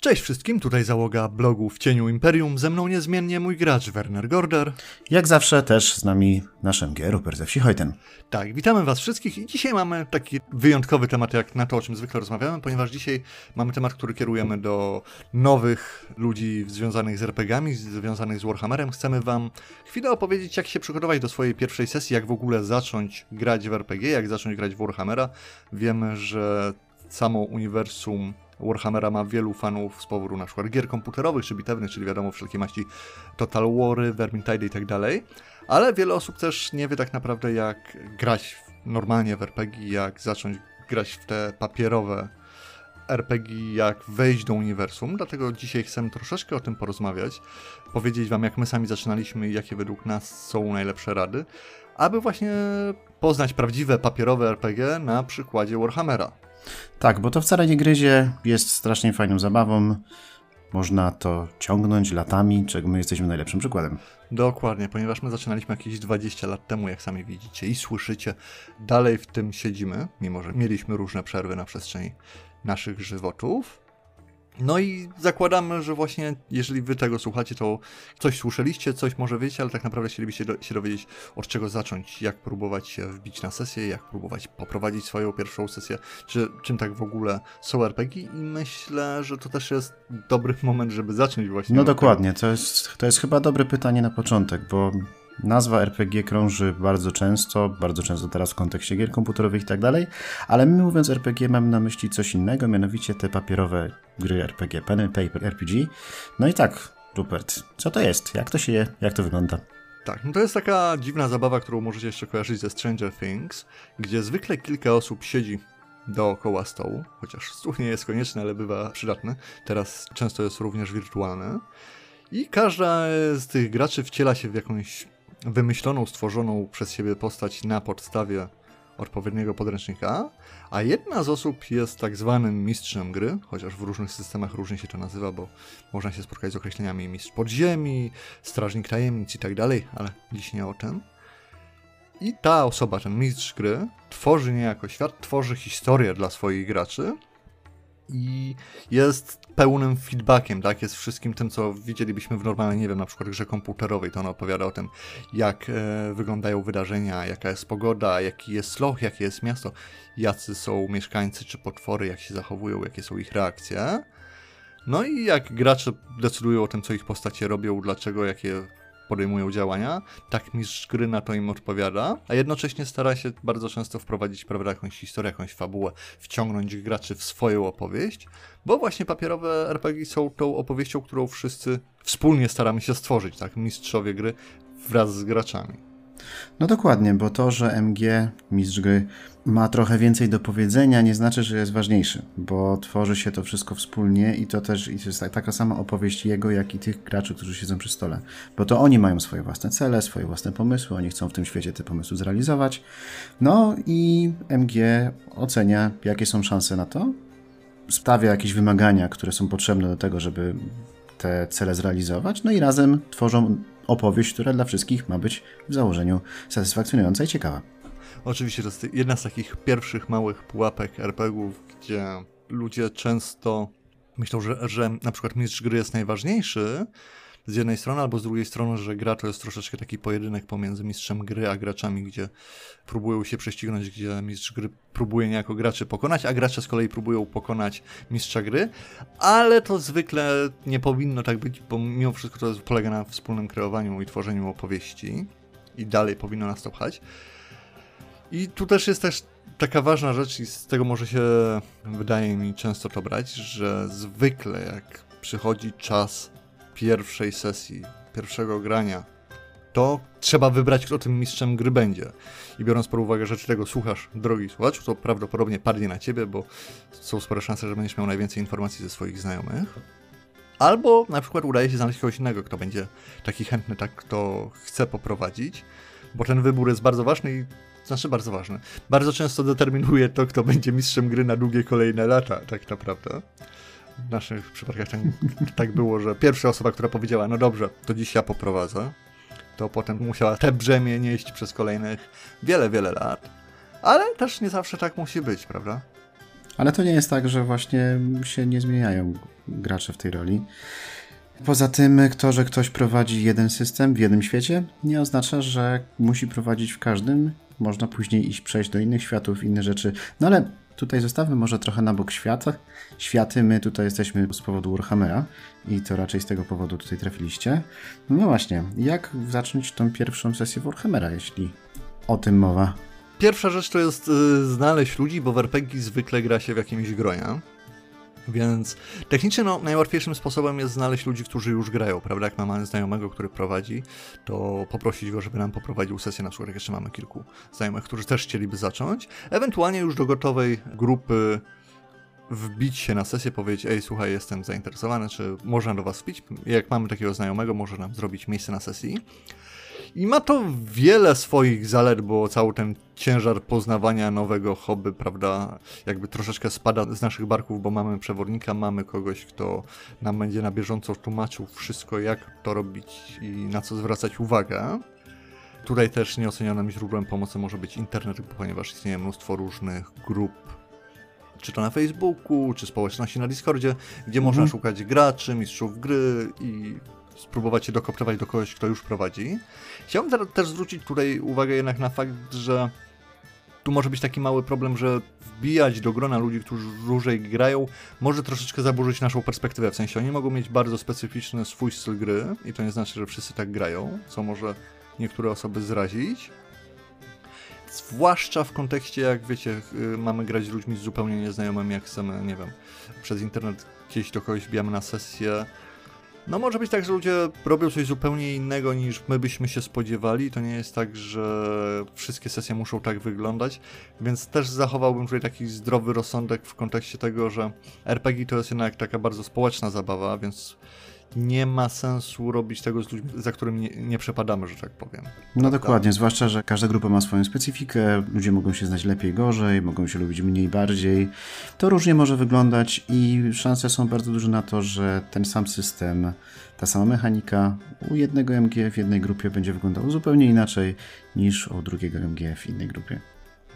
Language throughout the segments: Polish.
Cześć wszystkim, tutaj załoga blogu w cieniu Imperium, ze mną niezmiennie mój gracz Werner Gorder. Jak zawsze też z nami nasz MG Rupert ze wsi Hojten. Tak, witamy was wszystkich i dzisiaj mamy taki wyjątkowy temat jak na to, o czym zwykle rozmawiamy, ponieważ dzisiaj mamy temat, który kierujemy do nowych ludzi związanych z RPGami, związanych z Warhammerem. Chcemy wam chwilę opowiedzieć, jak się przygotować do swojej pierwszej sesji, jak w ogóle zacząć grać w RPG, jak zacząć grać w Warhammera. Wiemy, że samo uniwersum Warhammera ma wielu fanów z powodu na przykład gier komputerowych czy bitewnych, czyli wiadomo wszelkie maści Total Wary, Vermintide i tak dalej, ale wiele osób też nie wie tak naprawdę jak grać normalnie w RPG, jak zacząć grać w te papierowe RPG, jak wejść do uniwersum, dlatego dzisiaj chcemy troszeczkę o tym porozmawiać, powiedzieć wam jak my sami zaczynaliśmy i jakie według nas są najlepsze rady, aby właśnie poznać prawdziwe papierowe RPG na przykładzie Warhammera. Tak, bo to wcale nie gryzie, jest strasznie fajną zabawą. Można to ciągnąć latami, czego my jesteśmy najlepszym przykładem. Dokładnie, ponieważ my zaczynaliśmy jakieś 20 lat temu, jak sami widzicie i słyszycie. Dalej w tym siedzimy, mimo że mieliśmy różne przerwy na przestrzeni naszych żywotów. No i zakładamy, że właśnie jeżeli wy tego słuchacie, to coś słyszeliście, coś może wiecie, ale tak naprawdę chcielibyście do, się dowiedzieć, od czego zacząć, jak próbować się wbić na sesję, jak próbować poprowadzić swoją pierwszą sesję, czy czym tak w ogóle są RPG i myślę, że to też jest dobry moment, żeby zacząć właśnie. No dokładnie, to jest, to jest chyba dobre pytanie na początek, bo Nazwa RPG krąży bardzo często, bardzo często teraz w kontekście gier komputerowych i tak dalej, ale my mówiąc RPG mamy na myśli coś innego, mianowicie te papierowe gry RPG, pen and paper RPG. No i tak, Rupert, co to jest? Jak to się je? Jak to wygląda? Tak, no to jest taka dziwna zabawa, którą możecie jeszcze kojarzyć ze Stranger Things, gdzie zwykle kilka osób siedzi dookoła stołu, chociaż stół nie jest konieczny, ale bywa przydatny. Teraz często jest również wirtualny. I każda z tych graczy wciela się w jakąś wymyśloną, stworzoną przez siebie postać na podstawie odpowiedniego podręcznika, a jedna z osób jest tak zwanym mistrzem gry, chociaż w różnych systemach różnie się to nazywa, bo można się spotkać z określeniami mistrz podziemi, strażnik tajemnic i tak dalej, ale dziś nie o tym. I ta osoba, ten mistrz gry, tworzy niejako świat, tworzy historię dla swoich graczy, i jest pełnym feedbackiem, tak? Jest wszystkim tym, co widzielibyśmy w normalnej, nie wiem, na przykład grze komputerowej. To on opowiada o tym, jak e, wyglądają wydarzenia, jaka jest pogoda, jaki jest loch, jakie jest miasto, jacy są mieszkańcy czy potwory, jak się zachowują, jakie są ich reakcje. No i jak gracze decydują o tym, co ich postacie robią, dlaczego, jakie podejmują działania, tak mistrz gry na to im odpowiada, a jednocześnie stara się bardzo często wprowadzić prawda, jakąś historię, jakąś fabułę, wciągnąć graczy w swoją opowieść, bo właśnie papierowe RPG są tą opowieścią, którą wszyscy wspólnie staramy się stworzyć, tak, mistrzowie gry wraz z graczami. No dokładnie, bo to, że MG, mistrz gry, ma trochę więcej do powiedzenia, nie znaczy, że jest ważniejszy, bo tworzy się to wszystko wspólnie i to też i to jest taka sama opowieść jego, jak i tych graczy, którzy siedzą przy stole. Bo to oni mają swoje własne cele, swoje własne pomysły, oni chcą w tym świecie te pomysły zrealizować. No i MG ocenia, jakie są szanse na to, stawia jakieś wymagania, które są potrzebne do tego, żeby te cele zrealizować, no i razem tworzą opowieść, która dla wszystkich ma być w założeniu satysfakcjonująca i ciekawa. Oczywiście to jest jedna z takich pierwszych małych pułapek RPGów, gdzie ludzie często myślą, że, że na przykład mistrz gry jest najważniejszy, z jednej strony, albo z drugiej strony, że gra to jest troszeczkę taki pojedynek pomiędzy mistrzem gry a graczami, gdzie próbują się prześcignąć, gdzie mistrz gry próbuje niejako graczy pokonać, a gracze z kolei próbują pokonać mistrza gry, ale to zwykle nie powinno tak być, bo mimo wszystko to polega na wspólnym kreowaniu i tworzeniu opowieści i dalej powinno nas to pchać. I tu też jest też taka ważna rzecz i z tego może się, wydaje mi, często to brać, że zwykle jak przychodzi czas pierwszej sesji, pierwszego grania, to trzeba wybrać, kto tym mistrzem gry będzie. I biorąc pod uwagę, że tego słuchasz, drogi słuchacz, to prawdopodobnie padnie na ciebie, bo są spore szanse, że będziesz miał najwięcej informacji ze swoich znajomych. Albo na przykład udaje się znaleźć kogoś innego, kto będzie taki chętny, tak, kto chce poprowadzić, bo ten wybór jest bardzo ważny i znaczy bardzo ważny. Bardzo często determinuje to, kto będzie mistrzem gry na długie kolejne lata, tak naprawdę w naszych przypadkach tak, tak było, że pierwsza osoba, która powiedziała, no dobrze, to dziś ja poprowadzę, to potem musiała te brzemię nieść przez kolejnych wiele, wiele lat. Ale też nie zawsze tak musi być, prawda? Ale to nie jest tak, że właśnie się nie zmieniają gracze w tej roli. Poza tym, to, że ktoś prowadzi jeden system w jednym świecie, nie oznacza, że musi prowadzić w każdym. Można później iść przejść do innych światów, inne rzeczy. No ale tutaj zostawmy może trochę na bok świata. Światy, my tutaj jesteśmy z powodu Warhammera i to raczej z tego powodu tutaj trafiliście. No właśnie, jak zacząć tą pierwszą sesję Warhammera, jeśli o tym mowa? Pierwsza rzecz to jest y, znaleźć ludzi, bo w RPG zwykle gra się w jakimś gronie. Więc technicznie no, najłatwiejszym sposobem jest znaleźć ludzi, którzy już grają, prawda? Jak mamy znajomego, który prowadzi, to poprosić go, żeby nam poprowadził sesję, na przykład jak jeszcze mamy kilku znajomych, którzy też chcieliby zacząć. Ewentualnie już do gotowej grupy wbić się na sesję, powiedzieć, ej, słuchaj, jestem zainteresowany, czy można do was wbić? Jak mamy takiego znajomego, może nam zrobić miejsce na sesji. I ma to wiele swoich zalet, bo cały ten ciężar poznawania nowego hobby, prawda, jakby troszeczkę spada z naszych barków, bo mamy przewodnika, mamy kogoś, kto nam będzie na bieżąco tłumaczył wszystko, jak to robić i na co zwracać uwagę. Tutaj też nieocenionym źródłem pomocy może być internet, ponieważ istnieje mnóstwo różnych grup, czy to na Facebooku, czy społeczności na Discordzie, gdzie można Mhm. szukać graczy, mistrzów gry i spróbować się dokoptować do kogoś, kto już prowadzi. Chciałbym też zwrócić tutaj uwagę jednak na fakt, że tu może być taki mały problem, że wbijać do grona ludzi, którzy dłużej grają, może troszeczkę zaburzyć naszą perspektywę. W sensie oni mogą mieć bardzo specyficzny swój styl gry i to nie znaczy, że wszyscy tak grają, co może niektóre osoby zrazić. Zwłaszcza w kontekście, jak wiecie, y, mamy grać z ludźmi zupełnie nieznajomymi, jak chcemy, nie wiem, przez internet gdzieś do kogoś wbijamy na sesję. No może być tak, że ludzie robią coś zupełnie innego niż my byśmy się spodziewali. To nie jest tak, że wszystkie sesje muszą tak wyglądać, więc też zachowałbym tutaj taki zdrowy rozsądek w kontekście tego, że RPG to jest jednak taka bardzo społeczna zabawa, więc nie ma sensu robić tego z ludźmi, za którym nie, nie przepadamy, że tak powiem. No Prawda? dokładnie, zwłaszcza, że każda grupa ma swoją specyfikę, ludzie mogą się znać lepiej, gorzej, mogą się lubić mniej, bardziej. To różnie może wyglądać i szanse są bardzo duże na to, że ten sam system, ta sama mechanika u jednego MG w jednej grupie będzie wyglądał zupełnie inaczej niż u drugiego MG w innej grupie.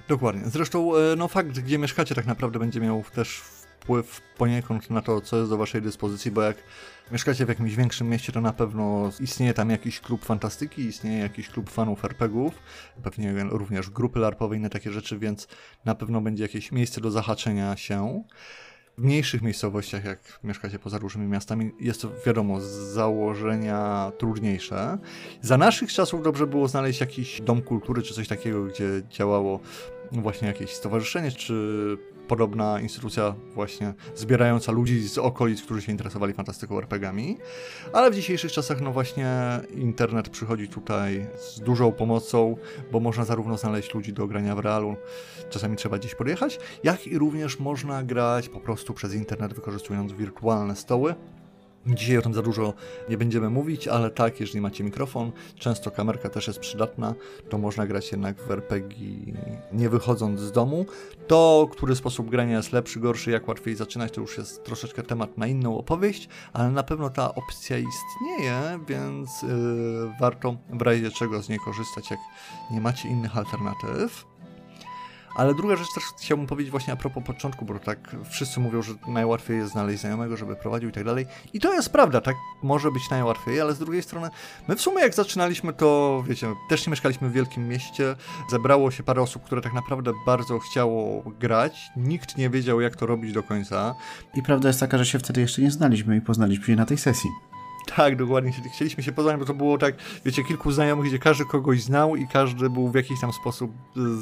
Dokładnie. Zresztą e, no fakt, gdzie mieszkacie tak naprawdę będzie miał też wpływ poniekąd na to, co jest do waszej dyspozycji, bo jak mieszkacie w jakimś większym mieście, to na pewno istnieje tam jakiś klub fantastyki, istnieje jakiś klub fanów RPGów, pewnie również grupy larpowe, inne takie rzeczy, więc na pewno będzie jakieś miejsce do zahaczenia się. W mniejszych miejscowościach, jak mieszkacie poza różnymi miastami, jest to wiadomo z założenia trudniejsze. Za naszych czasów dobrze było znaleźć jakiś dom kultury czy coś takiego, gdzie działało właśnie jakieś stowarzyszenie, czy podobna instytucja właśnie zbierająca ludzi z okolic, którzy się interesowali fantastyką RPGami. Ale w dzisiejszych czasach no właśnie internet przychodzi tutaj z dużą pomocą, bo można zarówno znaleźć ludzi do grania w realu, czasami trzeba gdzieś podjechać, jak i również można grać po prostu przez internet wykorzystując wirtualne stoły. Dzisiaj o tym za dużo nie będziemy mówić, ale tak, jeżeli macie mikrofon, często kamerka też jest przydatna, to można grać jednak w RPG nie wychodząc z domu. To, który sposób grania jest lepszy, gorszy, jak łatwiej zaczynać, to już jest troszeczkę temat na inną opowieść, ale na pewno ta opcja istnieje, więc yy, warto w razie czego z niej korzystać, jak nie macie innych alternatyw. Ale druga rzecz też chciałbym powiedzieć właśnie a propos początku, bo tak wszyscy mówią, że najłatwiej jest znaleźć znajomego, żeby prowadził i tak dalej. I to jest prawda, tak może być najłatwiej, ale z drugiej strony my w sumie jak zaczynaliśmy to, wiecie, też nie mieszkaliśmy w wielkim mieście, zebrało się parę osób, które tak naprawdę bardzo chciało grać, nikt nie wiedział jak to robić do końca. I prawda jest taka, że się wtedy jeszcze nie znaliśmy i poznaliśmy się na tej sesji. Tak, dokładnie. Chcieliśmy się poznać, bo to było tak, wiecie, kilku znajomych, gdzie każdy kogoś znał i każdy był w jakiś tam sposób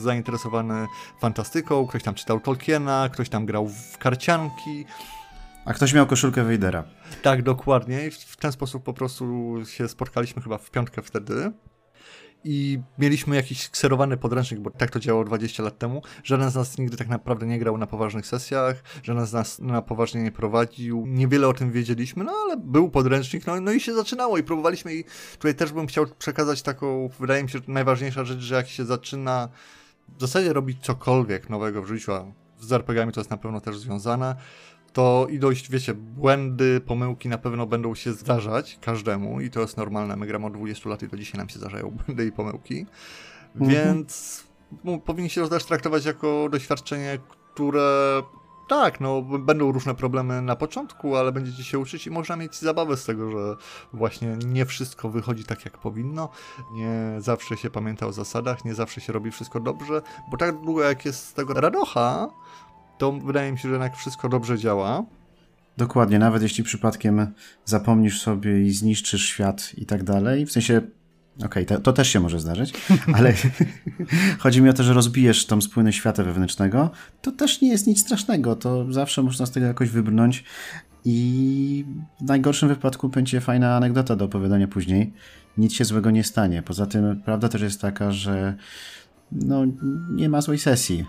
zainteresowany fantastyką. Ktoś tam czytał Tolkiena, ktoś tam grał w karcianki. A ktoś miał koszulkę Wejdera. Tak, dokładnie. I w ten sposób po prostu się spotkaliśmy chyba w piątkę wtedy. I mieliśmy jakiś kserowany podręcznik, bo tak to działało 20 lat temu. Żaden z nas nigdy tak naprawdę nie grał na poważnych sesjach, żaden z nas na poważnie nie prowadził. Niewiele o tym wiedzieliśmy, no ale był podręcznik, no, no i się zaczynało i próbowaliśmy. I tutaj też bym chciał przekazać taką, wydaje mi się, najważniejsza rzecz, że jak się zaczyna w zasadzie robić cokolwiek nowego w życiu, a z RPGami to jest na pewno też związane, to ilość, wiecie, błędy, pomyłki na pewno będą się zdarzać każdemu i to jest normalne. My gramy od 20 lat i do dzisiaj nam się zdarzają błędy i pomyłki, Mhm. więc no, powinniście to też traktować jako doświadczenie, które tak, no będą różne problemy na początku, ale będziecie się uczyć i można mieć zabawę z tego, że właśnie nie wszystko wychodzi tak jak powinno, nie zawsze się pamięta o zasadach, nie zawsze się robi wszystko dobrze, bo tak długo jak jest z tego radocha, to wydaje mi się, że jednak wszystko dobrze działa. Dokładnie, nawet jeśli przypadkiem zapomnisz sobie i zniszczysz świat i tak dalej, w sensie Okej, okay, to, to, też się może zdarzyć, ale chodzi mi o to, że rozbijesz tą spłynę świata wewnętrznego, to też nie jest nic strasznego, to zawsze można z tego jakoś wybrnąć i w najgorszym wypadku będzie fajna anegdota do opowiadania później. Nic się złego nie stanie. Poza tym prawda też jest taka, że no, nie ma złej sesji.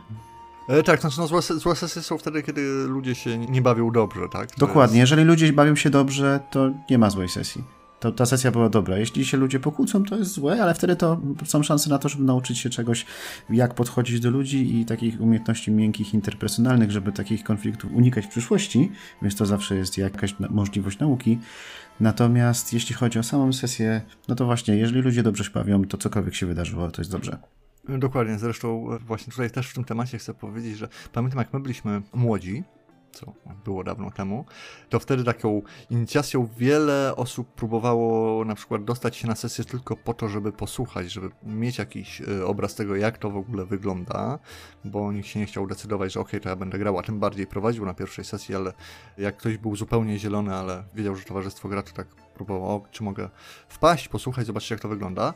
E, tak, znaczy no, złe, złe sesje są wtedy, kiedy ludzie się nie bawią dobrze, tak? To Dokładnie, jest... jeżeli ludzie bawią się dobrze, to nie ma złej sesji to ta sesja była dobra. Jeśli się ludzie pokłócą, to jest złe, ale wtedy to są szanse na to, żeby nauczyć się czegoś, jak podchodzić do ludzi i takich umiejętności miękkich, interpersonalnych, żeby takich konfliktów unikać w przyszłości, więc to zawsze jest jakaś możliwość nauki. Natomiast jeśli chodzi o samą sesję, no to właśnie, jeżeli ludzie dobrze się bawią, to cokolwiek się wydarzyło, to jest dobrze. Dokładnie, zresztą właśnie tutaj też w tym temacie chcę powiedzieć, że pamiętam jak my byliśmy młodzi, co było dawno temu, to wtedy taką inicjacją wiele osób próbowało na przykład dostać się na sesję tylko po to, żeby posłuchać, żeby mieć jakiś y, obraz tego, jak to w ogóle wygląda, bo nikt się nie chciał decydować, że okej, okay, to ja będę grał, a tym bardziej prowadził na pierwszej sesji, ale jak ktoś był zupełnie zielony, ale wiedział, że towarzystwo gra, to tak próbował, o, czy mogę wpaść, posłuchać, zobaczyć jak to wygląda.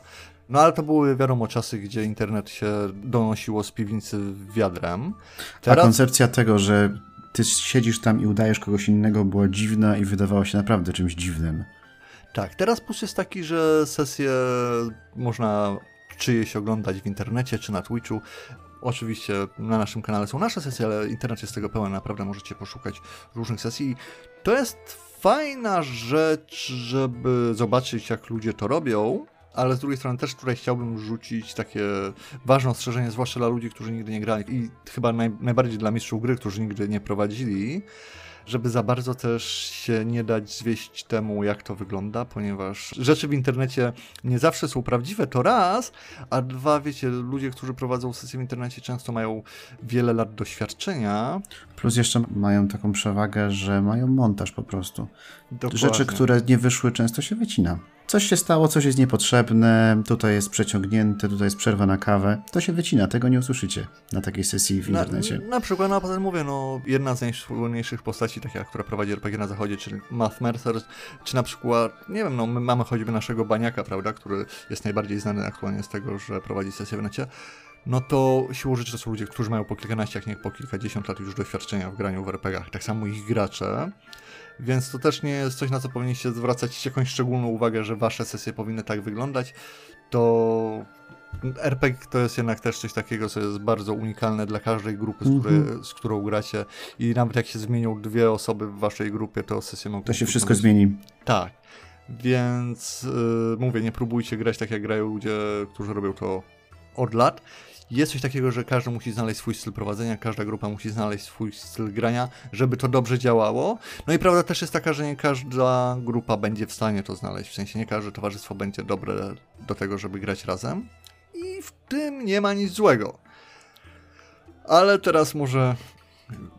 No ale to były wiadomo czasy, gdzie internet się donosiło z piwnicy wiadrem. Teraz... A koncepcja tego, że ty siedzisz tam i udajesz kogoś innego, była dziwna i wydawała się naprawdę czymś dziwnym. Tak, teraz plus jest taki, że sesje można czyjeś oglądać w internecie czy na Twitchu. Oczywiście na naszym kanale są nasze sesje, ale internet jest tego pełen, naprawdę możecie poszukać różnych sesji. To jest fajna rzecz, żeby zobaczyć, jak ludzie to robią, ale z drugiej strony też tutaj chciałbym rzucić takie ważne ostrzeżenie, zwłaszcza dla ludzi, którzy nigdy nie grali i chyba naj, najbardziej dla mistrzów gry, którzy nigdy nie prowadzili, żeby za bardzo też się nie dać zwieść temu, jak to wygląda, ponieważ rzeczy w internecie nie zawsze są prawdziwe, to raz, a dwa, wiecie, ludzie, którzy prowadzą sesje w internecie często mają wiele lat doświadczenia. Plus jeszcze mają taką przewagę, że mają montaż po prostu. Dokładnie. Rzeczy, które nie wyszły, często się wycina coś się stało, coś jest niepotrzebne, tutaj jest przeciągnięte, tutaj jest przerwa na kawę, to się wycina, tego nie usłyszycie na takiej sesji w internecie. Na, na przykład, no a potem mówię, no jedna z najsłynniejszych postaci, taka, która prowadzi RPG na zachodzie, czyli Math Mercer, czy na przykład, nie wiem, no my mamy choćby naszego Baniaka, prawda, który jest najbardziej znany aktualnie z tego, że prowadzi sesję w necie, no to siłą rzeczy to są ludzie, którzy mają po kilkanaście, jak nie po kilkadziesiąt lat już doświadczenia w graniu w RPGach. Tak samo ich gracze. Więc to też nie jest coś, na co powinniście zwracać jakąś szczególną uwagę, że wasze sesje powinny tak wyglądać. To RPG to jest jednak też coś takiego, co jest bardzo unikalne dla każdej grupy, z, której, mm -hmm. z którą gracie. I nawet jak się zmienią dwie osoby w waszej grupie, to sesje mogą... To się wszystko zmieni. Tak. Więc yy, mówię, nie próbujcie grać tak, jak grają ludzie, którzy robią to od lat jest coś takiego, że każdy musi znaleźć swój styl prowadzenia, każda grupa musi znaleźć swój styl grania, żeby to dobrze działało. No i prawda też jest taka, że nie każda grupa będzie w stanie to znaleźć, w sensie nie każde towarzystwo będzie dobre do tego, żeby grać razem. I w tym nie ma nic złego. Ale teraz może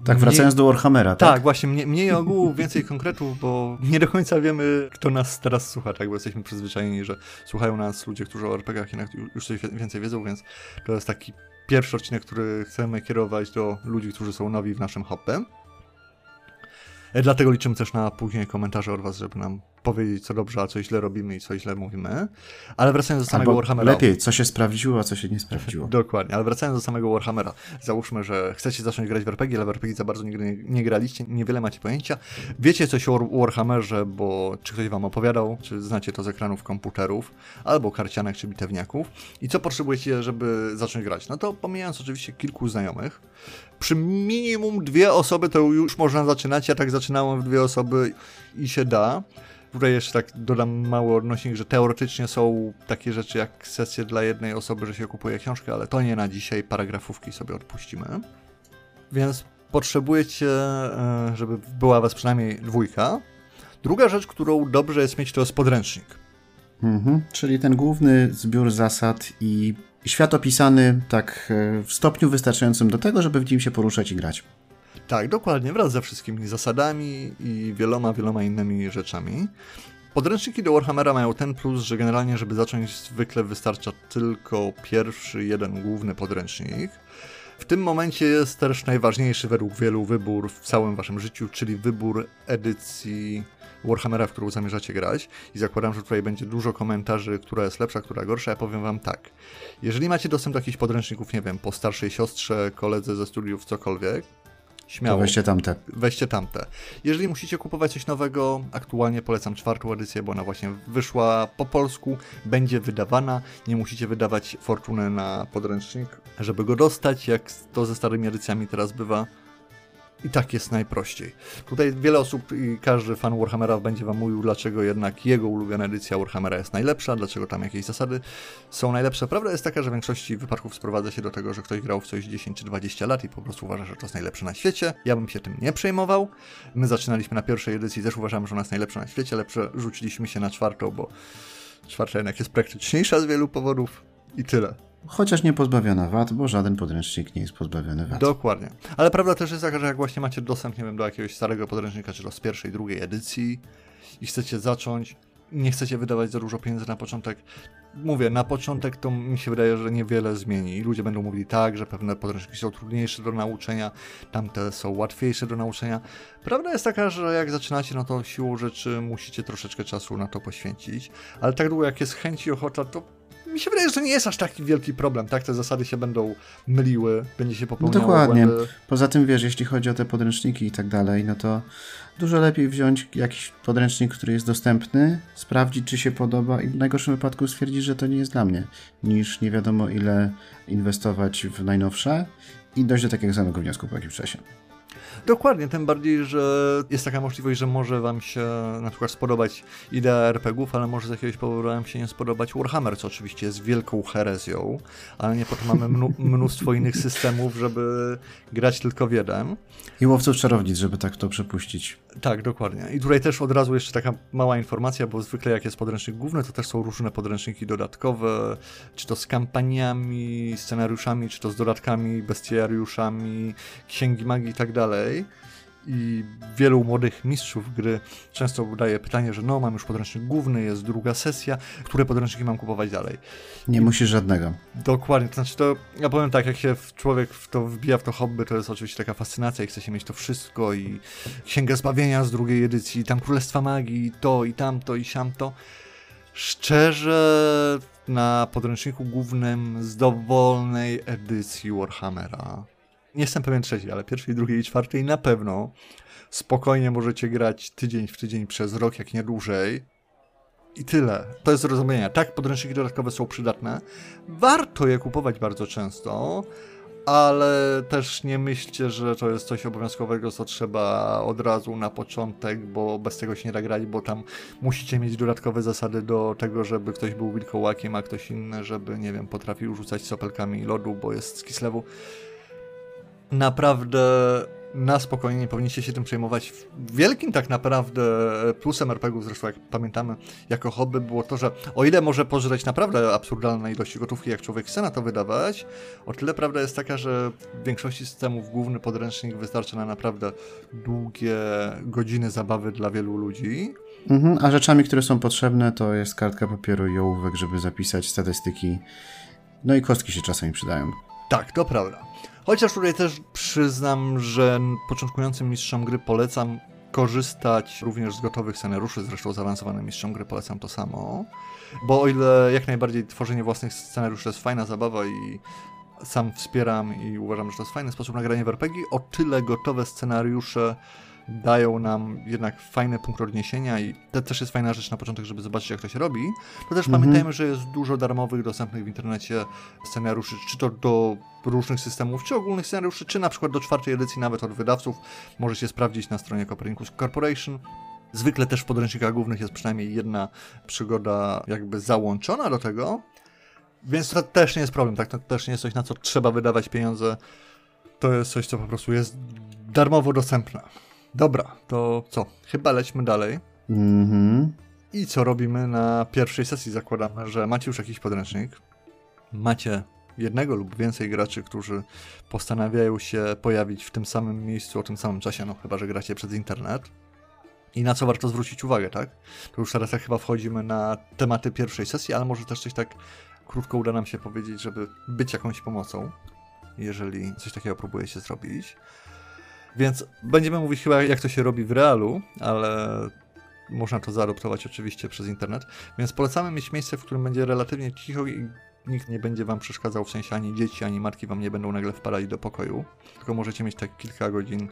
tak, wracając mniej, do Warhammera, tak? Tak, właśnie, mniej, mniej ogółów, więcej konkretów, bo nie do końca wiemy, kto nas teraz słucha, tak? Bo jesteśmy przyzwyczajeni, że słuchają nas ludzie, którzy o RPGach jednak już coś więcej wiedzą, więc to jest taki pierwszy odcinek, który chcemy kierować do ludzi, którzy są nowi w naszym hopie. E, dlatego liczymy też na później komentarze od Was, żeby nam powiedzieć, co dobrze, a co źle robimy i co źle mówimy. Ale wracając do samego Albo Warhammera. Lepiej, co się sprawdziło, a co się nie sprawdziło. Dokładnie, ale wracając do samego Warhammera. Załóżmy, że chcecie zacząć grać w RPG, ale w RPG za bardzo nigdy nie, nie graliście, niewiele macie pojęcia. Wiecie coś o Warhammerze, bo czy ktoś wam opowiadał, czy znacie to z ekranów komputerów, albo karcianek, czy bitewniaków. I co potrzebujecie, żeby zacząć grać? No to pomijając oczywiście kilku znajomych, przy minimum dwie osoby to już można zaczynać. Ja tak zaczynałem w dwie osoby i się da. Tutaj jeszcze tak dodam mały odnośnik, że teoretycznie są takie rzeczy jak sesje dla jednej osoby, że się kupuje książkę, ale to nie na dzisiaj, paragrafówki sobie odpuścimy. Więc potrzebujecie, e, żeby była was przynajmniej dwójka. Druga rzecz, którą dobrze jest mieć, to jest podręcznik. Mhm, czyli ten główny zbiór zasad i świat opisany tak e, w stopniu wystarczającym do tego, żeby w nim się poruszać i grać. Tak, dokładnie, wraz ze wszystkimi zasadami i wieloma, wieloma innymi rzeczami. Podręczniki do Warhammera mają ten plus, że generalnie, żeby zacząć, zwykle wystarcza tylko pierwszy, jeden główny podręcznik. W tym momencie jest też najważniejszy według wielu wybór w całym waszym życiu, czyli wybór edycji Warhammera, w którą zamierzacie grać. I zakładam, że tutaj będzie dużo komentarzy, która jest lepsza, która gorsza. Ja powiem wam tak. Jeżeli macie dostęp do jakichś podręczników, nie wiem, po starszej siostrze, koledze ze studiów, cokolwiek, śmiało. To weźcie tamte. Weźcie tamte. Jeżeli musicie kupować coś nowego, aktualnie polecam czwartą edycję, bo ona właśnie wyszła po polsku, będzie wydawana. Nie musicie wydawać fortuny na podręcznik, żeby go dostać, jak to ze starymi edycjami teraz bywa. I tak jest najprościej. Tutaj wiele osób i każdy fan Warhammera będzie wam mówił, dlaczego jednak jego ulubiona edycja Warhammera jest najlepsza, dlaczego tam jakieś zasady są najlepsze. Prawda jest taka, że w większości wypadków sprowadza się do tego, że ktoś grał w coś 10 czy 20 lat i po prostu uważa, że to jest najlepsze na świecie. Ja bym się tym nie przejmował. My zaczynaliśmy na pierwszej edycji, też uważamy, że ona jest najlepsza na świecie, ale przerzuciliśmy się na czwartą, bo czwarta jednak jest praktyczniejsza z wielu powodów i tyle. Chociaż nie pozbawiona wad, bo żaden podręcznik nie jest pozbawiony wad. Dokładnie. Ale prawda też jest taka, że jak właśnie macie dostęp, nie wiem, do jakiegoś starego podręcznika, czy to z pierwszej, drugiej edycji i chcecie zacząć, nie chcecie wydawać za dużo pieniędzy na początek, mówię, na początek to mi się wydaje, że niewiele zmieni. Ludzie będą mówili tak, że pewne podręczniki są trudniejsze do nauczenia, tamte są łatwiejsze do nauczenia. Prawda jest taka, że jak zaczynacie, no to siłą rzeczy musicie troszeczkę czasu na to poświęcić, ale tak długo jak jest chęć i ochota, to mi się wydaje, że to nie jest aż taki wielki problem, tak? Te zasady się będą myliły, będzie się popełniało No dokładnie. błędy. Poza tym, wiesz, jeśli chodzi o te podręczniki i tak dalej, no to dużo lepiej wziąć jakiś podręcznik, który jest dostępny, sprawdzić, czy się podoba i w najgorszym wypadku stwierdzić, że to nie jest dla mnie, niż nie wiadomo ile inwestować w najnowsze i dojść do takiego samego wniosku po jakimś czasie. Dokładnie, tym bardziej, że jest taka możliwość, że może wam się na przykład spodobać idea RPGów, ale może z jakiegoś powodu wam się nie spodobać Warhammer, co oczywiście jest wielką herezją, ale nie po to mamy mnóstwo innych systemów, żeby grać tylko w jeden. I łowców czarownic, żeby tak to przepuścić. Tak, dokładnie. I tutaj też od razu jeszcze taka mała informacja, bo zwykle jak jest podręcznik główny, to też są różne podręczniki dodatkowe, czy to z kampaniami, scenariuszami, czy to z dodatkami, bestiariuszami, księgi magii i tak dalej. I wielu młodych mistrzów gry często daje pytanie, że no, mam już podręcznik główny, jest druga sesja, które podręczniki mam kupować dalej? Nie musisz żadnego. Dokładnie, to znaczy to, ja powiem tak, jak się człowiek w to wbija w to hobby, to jest oczywiście taka fascynacja i chce się mieć to wszystko i Księgę Zbawienia z drugiej edycji, tam Królestwa Magii, i to i tamto i siamto. Szczerze, na podręczniku głównym z dowolnej edycji Warhammera, nie jestem pewien trzeciej, ale pierwszej, drugiej i czwartej na pewno spokojnie możecie grać tydzień w tydzień przez rok, jak nie dłużej. I tyle. To jest zrozumienia. Tak, podręczniki dodatkowe są przydatne. Warto je kupować bardzo często, ale też nie myślcie, że to jest coś obowiązkowego, co trzeba od razu na początek, bo bez tego się nie da grać, bo tam musicie mieć dodatkowe zasady do tego, żeby ktoś był wilkołakiem, a ktoś inny, żeby, nie wiem, potrafił rzucać sopelkami lodu, bo jest z Kislewu. Naprawdę na spokojnie nie powinniście się tym przejmować. Wielkim tak naprawdę plusem RPGów, zresztą jak pamiętamy, jako hobby było to, że o ile może pożreć naprawdę absurdalne ilości gotówki, jak człowiek chce na to wydawać, o tyle prawda jest taka, że w większości systemów główny podręcznik wystarcza na naprawdę długie godziny zabawy dla wielu ludzi. Mhm, a rzeczami, które są potrzebne, to jest kartka papieru i ołówek, żeby zapisać statystyki. No i kostki się czasami przydają. Tak, to prawda. Chociaż tutaj też przyznam, że początkującym mistrzom gry polecam korzystać również z gotowych scenariuszy, zresztą zaawansowanym mistrzom gry polecam to samo. Bo o ile jak najbardziej tworzenie własnych scenariuszy to jest fajna zabawa i sam wspieram i uważam, że to jest fajny sposób na granie w RPG, o tyle gotowe scenariusze dają nam jednak fajny punkt odniesienia i to też jest fajna rzecz na początek, żeby zobaczyć jak to się robi. To też Mhm. pamiętajmy, że jest dużo darmowych, dostępnych w internecie scenariuszy, czy to do różnych systemów, czy ogólnych scenariuszy, czy na przykład do czwartej edycji nawet od wydawców. Możecie sprawdzić na stronie Copernicus Corporation. Zwykle też w podręcznikach głównych jest przynajmniej jedna przygoda jakby załączona do tego, więc to też nie jest problem, tak? To też nie jest coś, na co trzeba wydawać pieniądze. To jest coś, co po prostu jest darmowo dostępne. Dobra, to co? Chyba lećmy dalej. Mhm. I co robimy na pierwszej sesji? Zakładamy, że macie już jakiś podręcznik, macie jednego lub więcej graczy, którzy postanawiają się pojawić w tym samym miejscu o tym samym czasie, no chyba, że gracie przez internet. I na co warto zwrócić uwagę, tak? To już teraz chyba wchodzimy na tematy pierwszej sesji, ale może też coś tak krótko uda nam się powiedzieć, żeby być jakąś pomocą, jeżeli coś takiego próbujecie zrobić. Więc będziemy mówić chyba, jak to się robi w realu, ale można to zaadoptować oczywiście przez internet. Więc polecamy mieć miejsce, w którym będzie relatywnie cicho i nikt nie będzie wam przeszkadzał, w sensie ani dzieci, ani matki wam nie będą nagle wpadali do pokoju. Tylko możecie mieć tak kilka godzin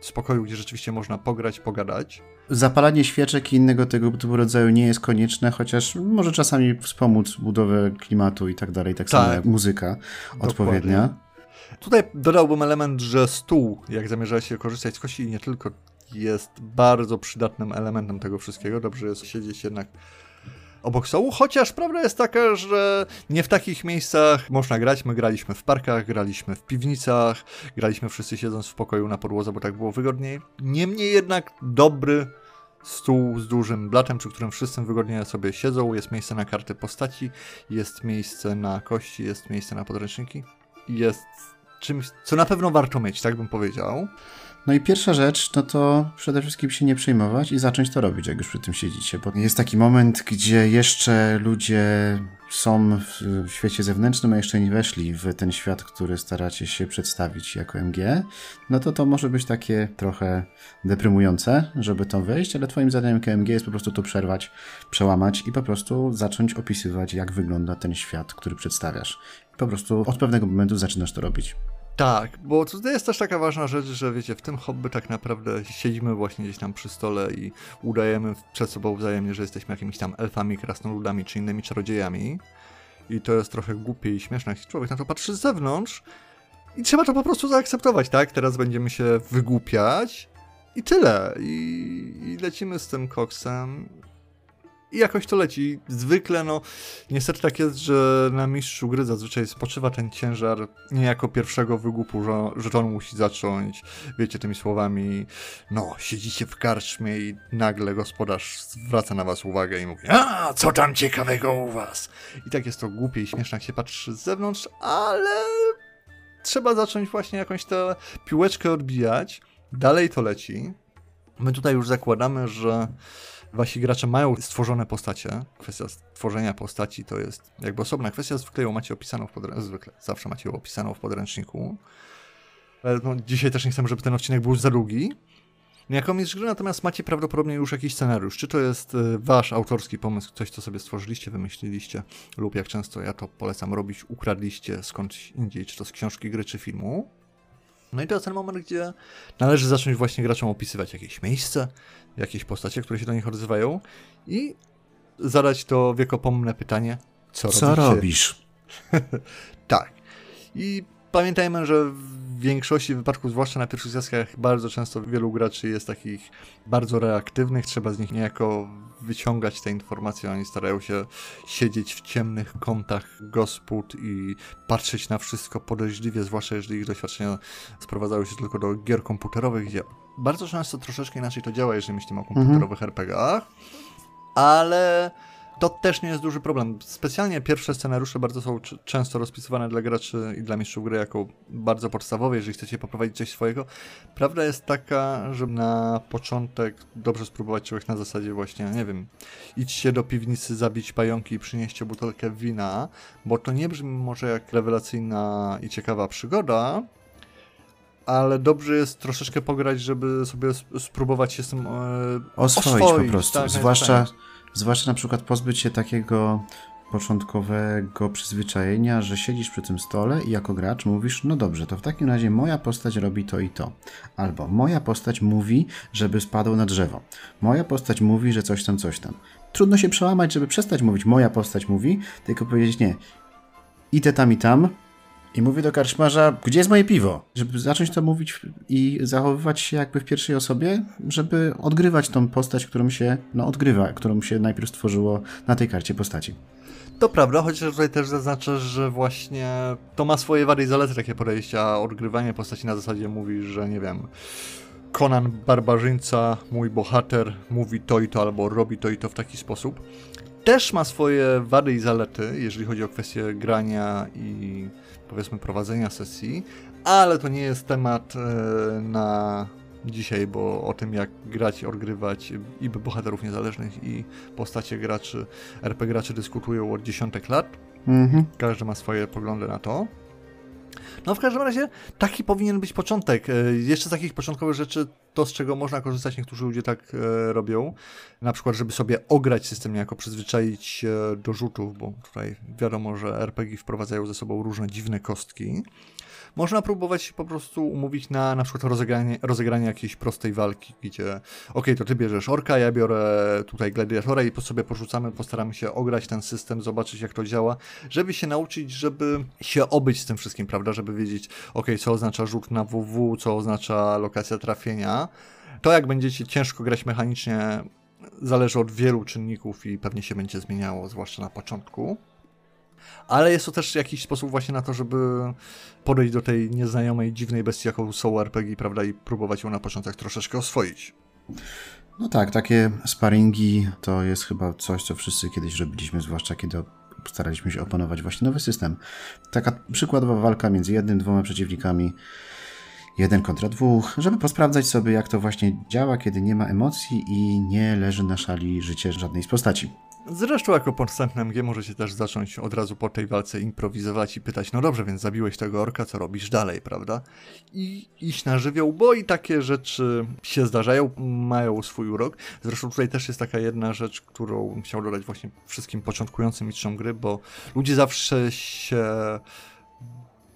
spokoju, gdzie rzeczywiście można pograć, pogadać. Zapalanie świeczek i innego tego typu rodzaju nie jest konieczne, chociaż może czasami wspomóc budowę klimatu i tak dalej, tak, samo Tak. jak muzyka odpowiednia. Tutaj dodałbym element, że stół, jak zamierzacie korzystać z kości nie tylko, jest bardzo przydatnym elementem tego wszystkiego. Dobrze jest siedzieć jednak obok stołu, chociaż prawda jest taka, że nie w takich miejscach można grać. My graliśmy w parkach, graliśmy w piwnicach, graliśmy wszyscy siedząc w pokoju na podłodze, bo tak było wygodniej. Niemniej jednak dobry stół z dużym blatem, przy którym wszyscy wygodnie sobie siedzą, jest miejsce na karty postaci, jest miejsce na kości, jest miejsce na podręczniki. Jest czymś, co na pewno warto mieć, tak bym powiedział. No i pierwsza rzecz, no to przede wszystkim się nie przejmować i zacząć to robić, jak już przy tym siedzicie, bo jest taki moment, gdzie jeszcze ludzie są w świecie zewnętrznym, a jeszcze nie weszli w ten świat, który staracie się przedstawić jako MG, no to to może być takie trochę deprymujące, żeby to wejść, ale twoim zadaniem jako MG jest po prostu to przerwać, przełamać i po prostu zacząć opisywać, jak wygląda ten świat, który przedstawiasz. I po prostu od pewnego momentu zaczynasz to robić. Tak, bo tutaj jest też taka ważna rzecz, że wiecie, w tym hobby tak naprawdę siedzimy właśnie gdzieś tam przy stole i udajemy przed sobą wzajemnie, że jesteśmy jakimiś tam elfami, krasnoludami czy innymi czarodziejami. I to jest trochę głupie i śmieszne, jak człowiek na to patrzy z zewnątrz. I trzeba to po prostu zaakceptować, tak? Teraz będziemy się wygłupiać i tyle. I, i lecimy z tym koksem. I jakoś to leci. Zwykle, no, niestety tak jest, że na mistrzu gry zazwyczaj spoczywa ten ciężar nie jako pierwszego wygłupu, że, on musi zacząć, wiecie, tymi słowami, no, siedzicie w karczmie i nagle gospodarz zwraca na was uwagę i mówi, a, co tam ciekawego u was? I tak jest to głupie i śmieszne, jak się patrzy z zewnątrz, ale trzeba zacząć właśnie jakąś tę piłeczkę odbijać. Dalej to leci. My tutaj już zakładamy, że wasi gracze mają stworzone postacie. Kwestia stworzenia postaci to jest jakby osobna kwestia. Zwykle ją macie opisaną w podręczniku. Zwykle, zawsze macie ją opisaną w podręczniku. Ale no, dzisiaj też nie chcemy, żeby ten odcinek był za długi. Jako mistrz gry natomiast macie prawdopodobnie już jakiś scenariusz. Czy to jest y, wasz autorski pomysł, coś co sobie stworzyliście, wymyśliliście, lub jak często ja to polecam robić, ukradliście skądś indziej, czy to z książki gry, czy filmu. No i to jest ten moment, gdzie należy zacząć właśnie graczom opisywać jakieś miejsce, jakieś postacie, które się do nich odzywają i zadać to wiekopomne pytanie, co, Co robicie? robisz? Tak. I pamiętajmy, że w większości wypadków, zwłaszcza na pierwszych sesjach, bardzo często wielu graczy jest takich bardzo reaktywnych, trzeba z nich niejako wyciągać te informacje, oni starają się siedzieć w ciemnych kątach gospod i patrzeć na wszystko podejrzliwie, zwłaszcza jeżeli ich doświadczenia sprowadzają się tylko do gier komputerowych, gdzie bardzo często troszeczkę inaczej to działa, jeżeli myślimy o komputerowych RPGach, ale to też nie jest duży problem. Specjalnie pierwsze scenariusze bardzo są często rozpisywane dla graczy i dla mistrzów gry jako bardzo podstawowe, jeżeli chcecie poprowadzić coś swojego. Prawda jest taka, że na początek dobrze spróbować czegoś na zasadzie właśnie, nie wiem, idźcie do piwnicy, zabić pająki i przynieście butelkę wina, bo to nie brzmi może jak rewelacyjna i ciekawa przygoda, ale dobrze jest troszeczkę pograć, żeby sobie sp- spróbować się z tym e, Oswoić, oswoić, po prostu. tak, zwłaszcza, najzwyczajniej. Zwłaszcza na przykład pozbyć się takiego początkowego przyzwyczajenia, że siedzisz przy tym stole i jako gracz mówisz, no dobrze, to w takim razie moja postać robi to i to. Albo moja postać mówi, żeby spadł na drzewo. Moja postać mówi, że coś tam, coś tam. Trudno się przełamać, żeby przestać mówić moja postać mówi, tylko powiedzieć nie. Idę tam i tam, i mówię do karczmarza, gdzie jest moje piwo? Żeby zacząć to mówić i zachowywać się jakby w pierwszej osobie, żeby odgrywać tą postać, którą się, no odgrywa, którą się najpierw stworzyło na tej karcie postaci. To prawda, chociaż tutaj też zaznaczę, że właśnie to ma swoje wady i zalety takie podejście, a odgrywanie postaci na zasadzie mówi, że nie wiem, Conan Barbarzyńca, mój bohater, mówi to i to albo robi to i to w taki sposób. też ma swoje wady i zalety, jeżeli chodzi o kwestię grania i powiedzmy prowadzenia sesji, ale to nie jest temat e, na dzisiaj, bo o tym jak grać, odgrywać i bohaterów niezależnych i postacie graczy, RP graczy dyskutują od dziesiątek lat. Mhm. Każdy ma swoje poglądy na to. No w każdym razie taki powinien być początek. E, Jeszcze z takich początkowych rzeczy, to z czego można korzystać, niektórzy ludzie tak e, robią, na przykład żeby sobie ograć system, niejako przyzwyczaić do rzutów, bo tutaj wiadomo, że RPG wprowadzają ze sobą różne dziwne kostki. Można próbować się po prostu umówić na na przykład rozegranie, rozegranie jakiejś prostej walki, gdzie okej, to ty bierzesz orka, ja biorę tutaj gladiatora i po sobie porzucamy, postaramy się ograć ten system, zobaczyć jak to działa, żeby się nauczyć, żeby się obyć z tym wszystkim, prawda, żeby wiedzieć, okej, co oznacza rzut na WW, co oznacza lokacja trafienia. To jak będziecie ciężko grać mechanicznie zależy od wielu czynników i pewnie się będzie zmieniało, zwłaszcza na początku. Ale jest to też jakiś sposób właśnie na to, żeby podejść do tej nieznajomej, dziwnej bestii, jaką są RPG, prawda, i próbować ją na początek troszeczkę oswoić. No tak, takie sparingi to jest chyba coś, co wszyscy kiedyś robiliśmy, zwłaszcza kiedy staraliśmy się opanować właśnie nowy system. Taka przykładowa walka między jednym, dwoma przeciwnikami, jeden kontra dwóch, żeby posprawdzać sobie, jak to właśnie działa, kiedy nie ma emocji i nie leży na szali życie żadnej z postaci. Zresztą jako podstępne MG możecie też zacząć od razu po tej walce improwizować i pytać, no dobrze, więc zabiłeś tego orka, co robisz dalej, prawda? I iść na żywioł, bo i takie rzeczy się zdarzają, mają swój urok. Zresztą tutaj też jest taka jedna rzecz, którą chciał dodać właśnie wszystkim początkującym mistrzom gry, bo ludzie zawsze się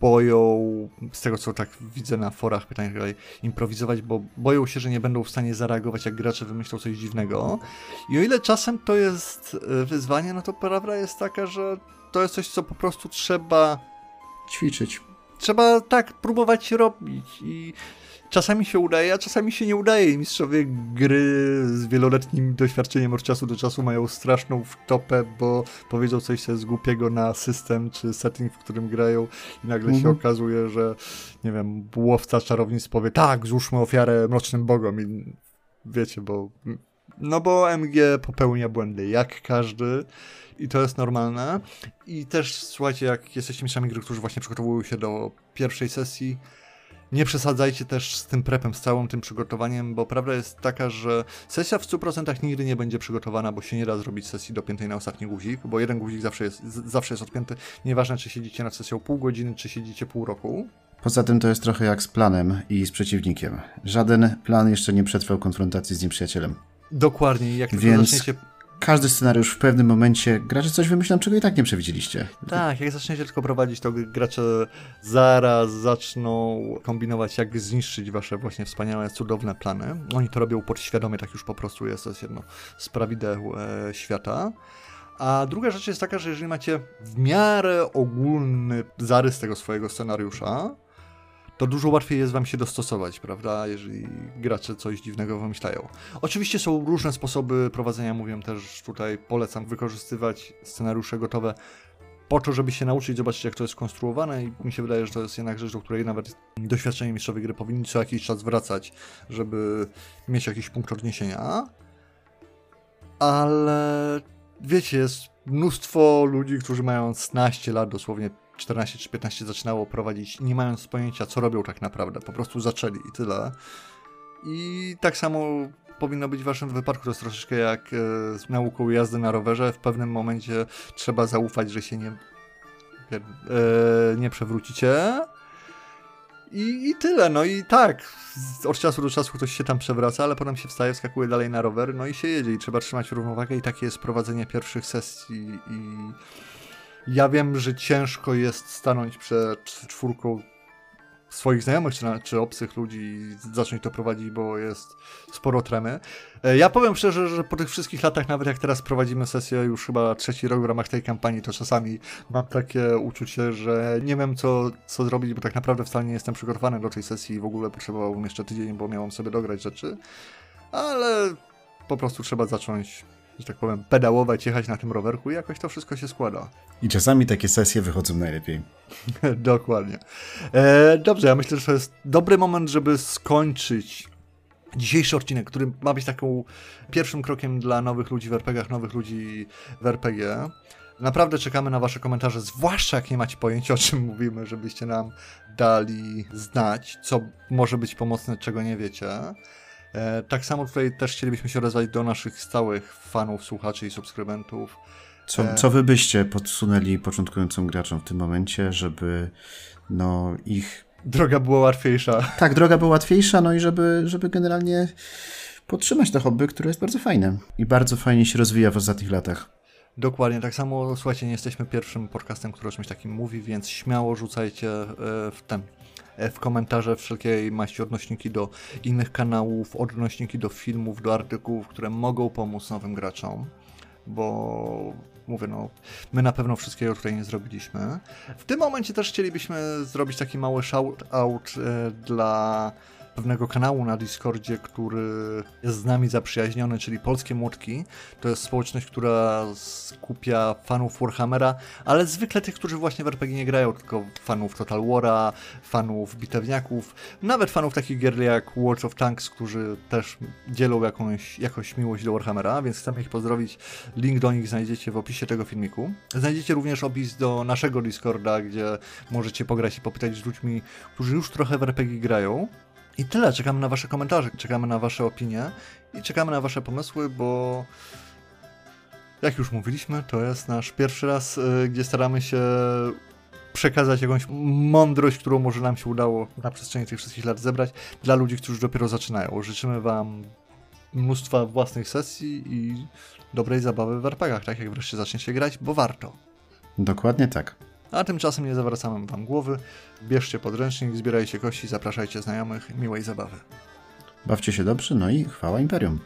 boją, z tego co tak widzę na forach, tak dalej, improwizować, bo boją się, że nie będą w stanie zareagować, jak gracze wymyślą coś dziwnego. I o ile czasem to jest e, wyzwanie, no to prawda jest taka, że to jest coś, co po prostu trzeba Ćwiczyć. Trzeba tak próbować robić i czasami się udaje, a czasami się nie udaje. Mistrzowie gry z wieloletnim doświadczeniem od czasu do czasu mają straszną wtopę, bo powiedzą coś z głupiego na system czy setting, w którym grają i nagle się Mhm. okazuje, że nie wiem, łowca czarownic powie tak, złóżmy ofiarę mrocznym bogom i wiecie, bo no bo MG popełnia błędy, jak każdy i to jest normalne. I też słuchajcie, jak jesteście mistrzami gry, którzy właśnie przygotowują się do pierwszej sesji, nie przesadzajcie też z tym prepem, z całym tym przygotowaniem, bo prawda jest taka, że sesja w 100% nigdy nie będzie przygotowana, bo się nie da zrobić sesji dopiętej na ostatni guzik, bo jeden guzik zawsze jest, zawsze jest odpięty, nieważne czy siedzicie nad sesją pół godziny, czy siedzicie pół roku. Poza tym to jest trochę jak z planem i z przeciwnikiem. Żaden plan jeszcze nie przetrwał konfrontacji z nieprzyjacielem. Dokładnie, jak tylko Więc- zaczniecie Każdy scenariusz w pewnym momencie gracze coś wymyślą, czego i tak nie przewidzieliście. Tak, jak zaczniecie tylko prowadzić, to gracze zaraz zaczną kombinować, jak zniszczyć wasze właśnie wspaniałe, cudowne plany. Oni to robią podświadomie, tak już po prostu jest, to jest jedno z prawideł e, świata. A druga rzecz jest taka, że jeżeli macie w miarę ogólny zarys tego swojego scenariusza, to dużo łatwiej jest wam się dostosować, prawda, jeżeli gracze coś dziwnego wymyślają. Oczywiście są różne sposoby prowadzenia, mówię też tutaj, polecam wykorzystywać scenariusze gotowe po to, żeby się nauczyć, zobaczyć jak to jest konstruowane i mi się wydaje, że to jest jednak rzecz, do której nawet doświadczeni mistrzowie gry powinni co jakiś czas wracać, żeby mieć jakiś punkt odniesienia. Ale wiecie, jest mnóstwo ludzi, którzy mając 15 lat, dosłownie 14 czy 15 zaczynało prowadzić, nie mając pojęcia, co robią tak naprawdę. Po prostu zaczęli i tyle. I tak samo powinno być w waszym wypadku. To jest troszeczkę jak e, z nauką jazdy na rowerze. W pewnym momencie trzeba zaufać, że się nie, e, nie przewrócicie. I, I tyle, no i tak, od czasu do czasu ktoś się tam przewraca, ale potem się wstaje, skakuje dalej na rower, no i się jedzie i trzeba trzymać równowagę i takie jest prowadzenie pierwszych sesji i ja wiem, że ciężko jest stanąć przed czwórką swoich znajomych czy, czy obcych ludzi i zacząć to prowadzić, bo jest sporo tremy. E, Ja powiem szczerze, że po tych wszystkich latach, nawet jak teraz prowadzimy sesję już chyba trzeci rok w ramach tej kampanii, to czasami mam takie uczucie, że nie wiem co, co zrobić, bo tak naprawdę wcale nie jestem przygotowany do tej sesji i w ogóle potrzebowałbym jeszcze tydzień, bo miałem sobie dograć rzeczy, ale po prostu trzeba zacząć, że tak powiem, pedałować, jechać na tym rowerku i jakoś to wszystko się składa. I czasami takie sesje wychodzą najlepiej. Dokładnie. E, dobrze, ja myślę, że to jest dobry moment, żeby skończyć dzisiejszy odcinek, który ma być taką pierwszym krokiem dla nowych ludzi w RPGach, nowych ludzi w RPG. Naprawdę czekamy na Wasze komentarze, zwłaszcza jak nie macie pojęcia o czym mówimy, żebyście nam dali znać, co może być pomocne, czego nie wiecie. E, tak samo tutaj też chcielibyśmy się odezwać do naszych stałych fanów, słuchaczy i subskrybentów. Co, E. co wy byście podsunęli początkującym graczom w tym momencie, żeby no ich... Droga była łatwiejsza. Tak, droga była łatwiejsza, no i żeby, żeby generalnie podtrzymać to hobby, które jest bardzo fajne i bardzo fajnie się rozwija w ostatnich latach. Dokładnie, tak samo, słuchajcie, nie jesteśmy pierwszym podcastem, który o czymś takim mówi, więc śmiało rzucajcie e, w ten, w komentarze wszelkiej maści odnośniki do innych kanałów, odnośniki do filmów, do artykułów, które mogą pomóc nowym graczom, bo mówię, no, my na pewno wszystkiego tutaj nie zrobiliśmy. W tym momencie też chcielibyśmy zrobić taki mały shout-out e, dla pewnego kanału na Discordzie, który jest z nami zaprzyjaźniony, czyli Polskie Młotki. To jest społeczność, która skupia fanów Warhammera, ale zwykle tych, którzy właśnie w RPG nie grają, tylko fanów Total War'a, fanów bitewniaków, nawet fanów takich gier jak World of Tanks, którzy też dzielą jakąś, jakąś miłość do Warhammera, więc chcemy ich pozdrowić. Link do nich znajdziecie w opisie tego filmiku. Znajdziecie również opis do naszego Discorda, gdzie możecie pograć i popytać z ludźmi, którzy już trochę w RPG grają. I tyle, czekamy na Wasze komentarze, czekamy na Wasze opinie i czekamy na Wasze pomysły, bo jak już mówiliśmy, to jest nasz pierwszy raz, y, gdzie staramy się przekazać jakąś mądrość, którą może nam się udało na przestrzeni tych wszystkich lat zebrać dla ludzi, którzy dopiero zaczynają. Życzymy Wam mnóstwa własnych sesji i dobrej zabawy w RPGach, tak jak wreszcie zaczniecie grać, bo warto. Dokładnie tak. A tymczasem nie zawracamy Wam głowy. Bierzcie podręcznik, zbierajcie kości, zapraszajcie znajomych. Miłej zabawy. Bawcie się dobrze, no i chwała Imperium.